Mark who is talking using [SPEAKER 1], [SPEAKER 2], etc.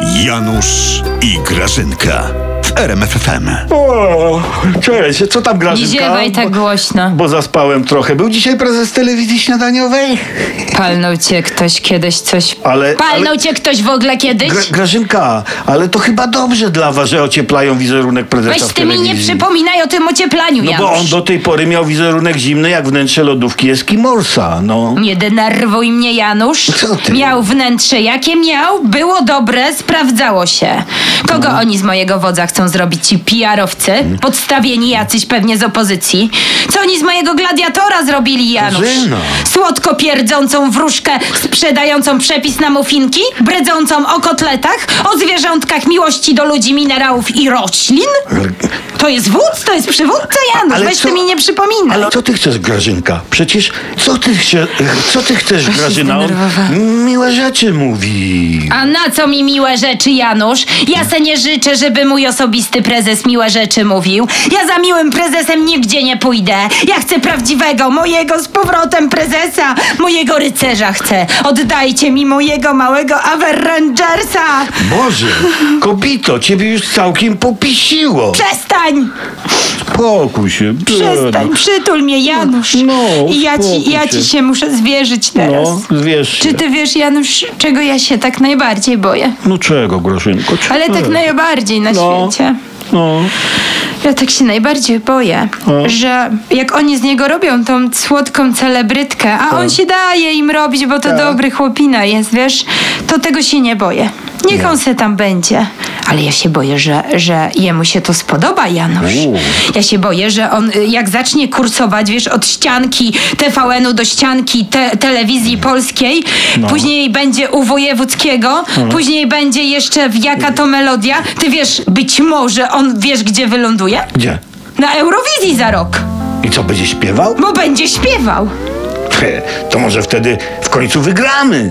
[SPEAKER 1] Janusz i Grażynka RMFFM.
[SPEAKER 2] O, cześć, co tam
[SPEAKER 3] Nie
[SPEAKER 2] Grażynka?
[SPEAKER 3] ziewaj tak głośno.
[SPEAKER 2] Bo zaspałem trochę. Był dzisiaj prezes telewizji śniadaniowej?
[SPEAKER 3] Palnął cię ktoś kiedyś coś.
[SPEAKER 2] Ale...
[SPEAKER 3] Palnął
[SPEAKER 2] ale...
[SPEAKER 3] cię ktoś w ogóle kiedyś?
[SPEAKER 2] Gra, Grażynka, ale to chyba dobrze dla was, że ocieplają wizerunek prezesa
[SPEAKER 3] Weź
[SPEAKER 2] w
[SPEAKER 3] ty mi nie przypominaj o tym ocieplaniu,
[SPEAKER 2] No
[SPEAKER 3] Janusz.
[SPEAKER 2] bo on do tej pory miał wizerunek zimny jak wnętrze lodówki Eskimorsa, no.
[SPEAKER 3] Nie denerwuj mnie, Janusz.
[SPEAKER 2] Co ty?
[SPEAKER 3] Miał wnętrze, jakie miał, było dobre, sprawdzało się. Kogo
[SPEAKER 2] No.
[SPEAKER 3] oni z mojego wodza chcą zrobić ci PR-owcy?
[SPEAKER 2] Mm.
[SPEAKER 3] Podstawieni jacyś pewnie z opozycji. Co oni z mojego gladiatora zrobili, Janusz? Słodko pierdzącą wróżkę, sprzedającą przepis na mufinki, bredzącą o kotletach, o zwierzątkach miłości do ludzi, minerałów i roślin? To jest wódz, to jest przywódca, Janusz.
[SPEAKER 2] Ale
[SPEAKER 3] Weź
[SPEAKER 2] co-
[SPEAKER 3] ty mi nie przypominaj.
[SPEAKER 2] Ale co ty chcesz, Grażynka? Przecież co ty, chcie, co ty chcesz, Grażyna? On miłe rzeczy mówi.
[SPEAKER 3] A na co mi miłe rzeczy, Janusz? Ja se nie życzę, żeby mój osobisty prezes miłe rzeczy mówił. Ja za miłym prezesem nigdzie nie pójdę. Ja chcę prawdziwego, mojego z powrotem prezesa, mojego rycerza chcę. Oddajcie mi mojego małego Avengersa.
[SPEAKER 2] Boże, kobito, ciebie już całkiem popisiło.
[SPEAKER 3] Przestań!
[SPEAKER 2] Spokój się.
[SPEAKER 3] Przestań, przytul mnie, Janusz.
[SPEAKER 2] No,
[SPEAKER 3] I ja ci, ja
[SPEAKER 2] się.
[SPEAKER 3] ci się muszę zwierzyć teraz.
[SPEAKER 2] No, wiesz.
[SPEAKER 3] Czy ty wiesz, Janusz, czego ja się tak najbardziej boję?
[SPEAKER 2] No czego, Grażynko?
[SPEAKER 3] Ale tak
[SPEAKER 2] czego?
[SPEAKER 3] najbardziej na
[SPEAKER 2] No.
[SPEAKER 3] świecie.
[SPEAKER 2] No.
[SPEAKER 3] Ja tak się najbardziej boję, że jak oni z niego robią tą słodką celebrytkę, a on się daje im robić, bo to
[SPEAKER 2] Tak.
[SPEAKER 3] dobry chłopina jest, wiesz, to tego się nie boję. Niech on se tam będzie. Ale ja się boję, że, że jemu się to spodoba, Janusz. Ja się boję, że on y, jak zacznie kursować, wiesz, od ścianki TVN-u do ścianki te, telewizji polskiej,
[SPEAKER 2] No.
[SPEAKER 3] później będzie u Wojewódzkiego, później będzie jeszcze w jaka to melodia. Ty wiesz, być może on wiesz, gdzie wyląduje?
[SPEAKER 2] Gdzie?
[SPEAKER 3] Na Eurowizji za rok,
[SPEAKER 2] I co, będzie śpiewał?
[SPEAKER 3] bo będzie śpiewał.
[SPEAKER 2] To może wtedy w końcu wygramy.